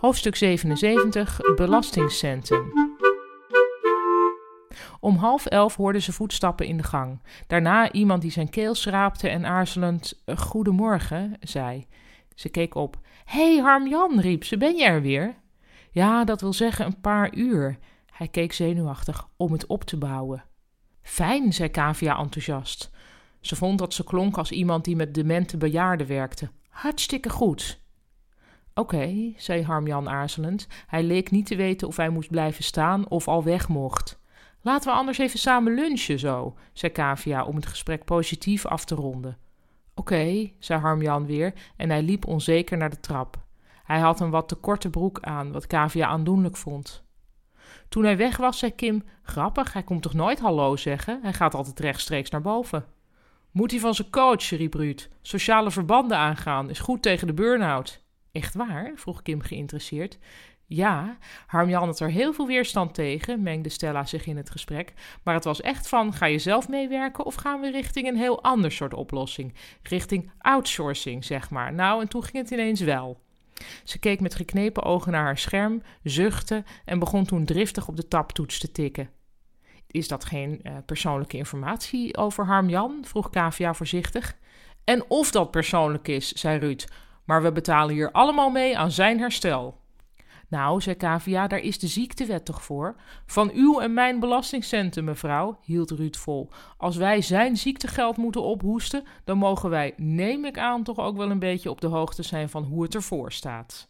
Hoofdstuk 77 Belastingcenten. Om half elf hoorden ze voetstappen in de gang. Daarna iemand die zijn keel schraapte en aarzelend "Eh, Goedemorgen zei. Ze keek op. Hé, hey, Harm-Jan, riep ze, ben je er weer? Ja, dat wil zeggen een paar uur. Hij keek zenuwachtig om het op te bouwen. Fijn, zei Kavia enthousiast. Ze vond dat ze klonk als iemand die met demente bejaarden werkte. Hartstikke goed. Oké, zei Harmjan aarzelend. Hij leek niet te weten of hij moest blijven staan of al weg mocht. Laten we anders even samen lunchen zo, zei Kavia om het gesprek positief af te ronden. Oké, zei Harmjan weer en hij liep onzeker naar de trap. Hij had een wat te korte broek aan, wat Kavia aandoenlijk vond. Toen hij weg was, zei Kim: Grappig, hij komt toch nooit hallo zeggen? Hij gaat altijd rechtstreeks naar boven. Moet hij van zijn coach, riep Ruud. Sociale verbanden aangaan, is goed tegen de burn-out. Echt waar? vroeg Kim geïnteresseerd. Ja, Harmjan had er heel veel weerstand tegen, mengde Stella zich in het gesprek. Maar het was echt van: ga je zelf meewerken of gaan we richting een heel ander soort oplossing? Richting outsourcing, zeg maar. Nou, en toen ging het ineens wel. Ze keek met geknepen ogen naar haar scherm, zuchtte en begon toen driftig op de taptoets te tikken. Is dat geen uh, persoonlijke informatie over Harm-Jan? vroeg Kavia voorzichtig. En of dat persoonlijk is, zei Ruud. Maar we betalen hier allemaal mee aan zijn herstel. Nou, zei Kavia, daar is de ziektewet toch voor? Van uw en mijn belastingcenten, mevrouw, hield Ruud vol. Als wij zijn ziektegeld moeten ophoesten, dan mogen wij, neem ik aan, toch ook wel een beetje op de hoogte zijn van hoe het ervoor staat.